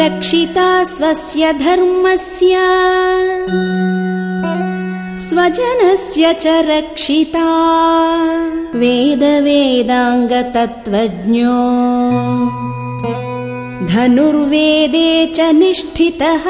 रक्षिता स्वस्य धर्मस्य स्वजनस्य च रक्षिता वेदवेदाङ्गतत्त्वज्ञो धनुर्वेदे च निष्ठितः।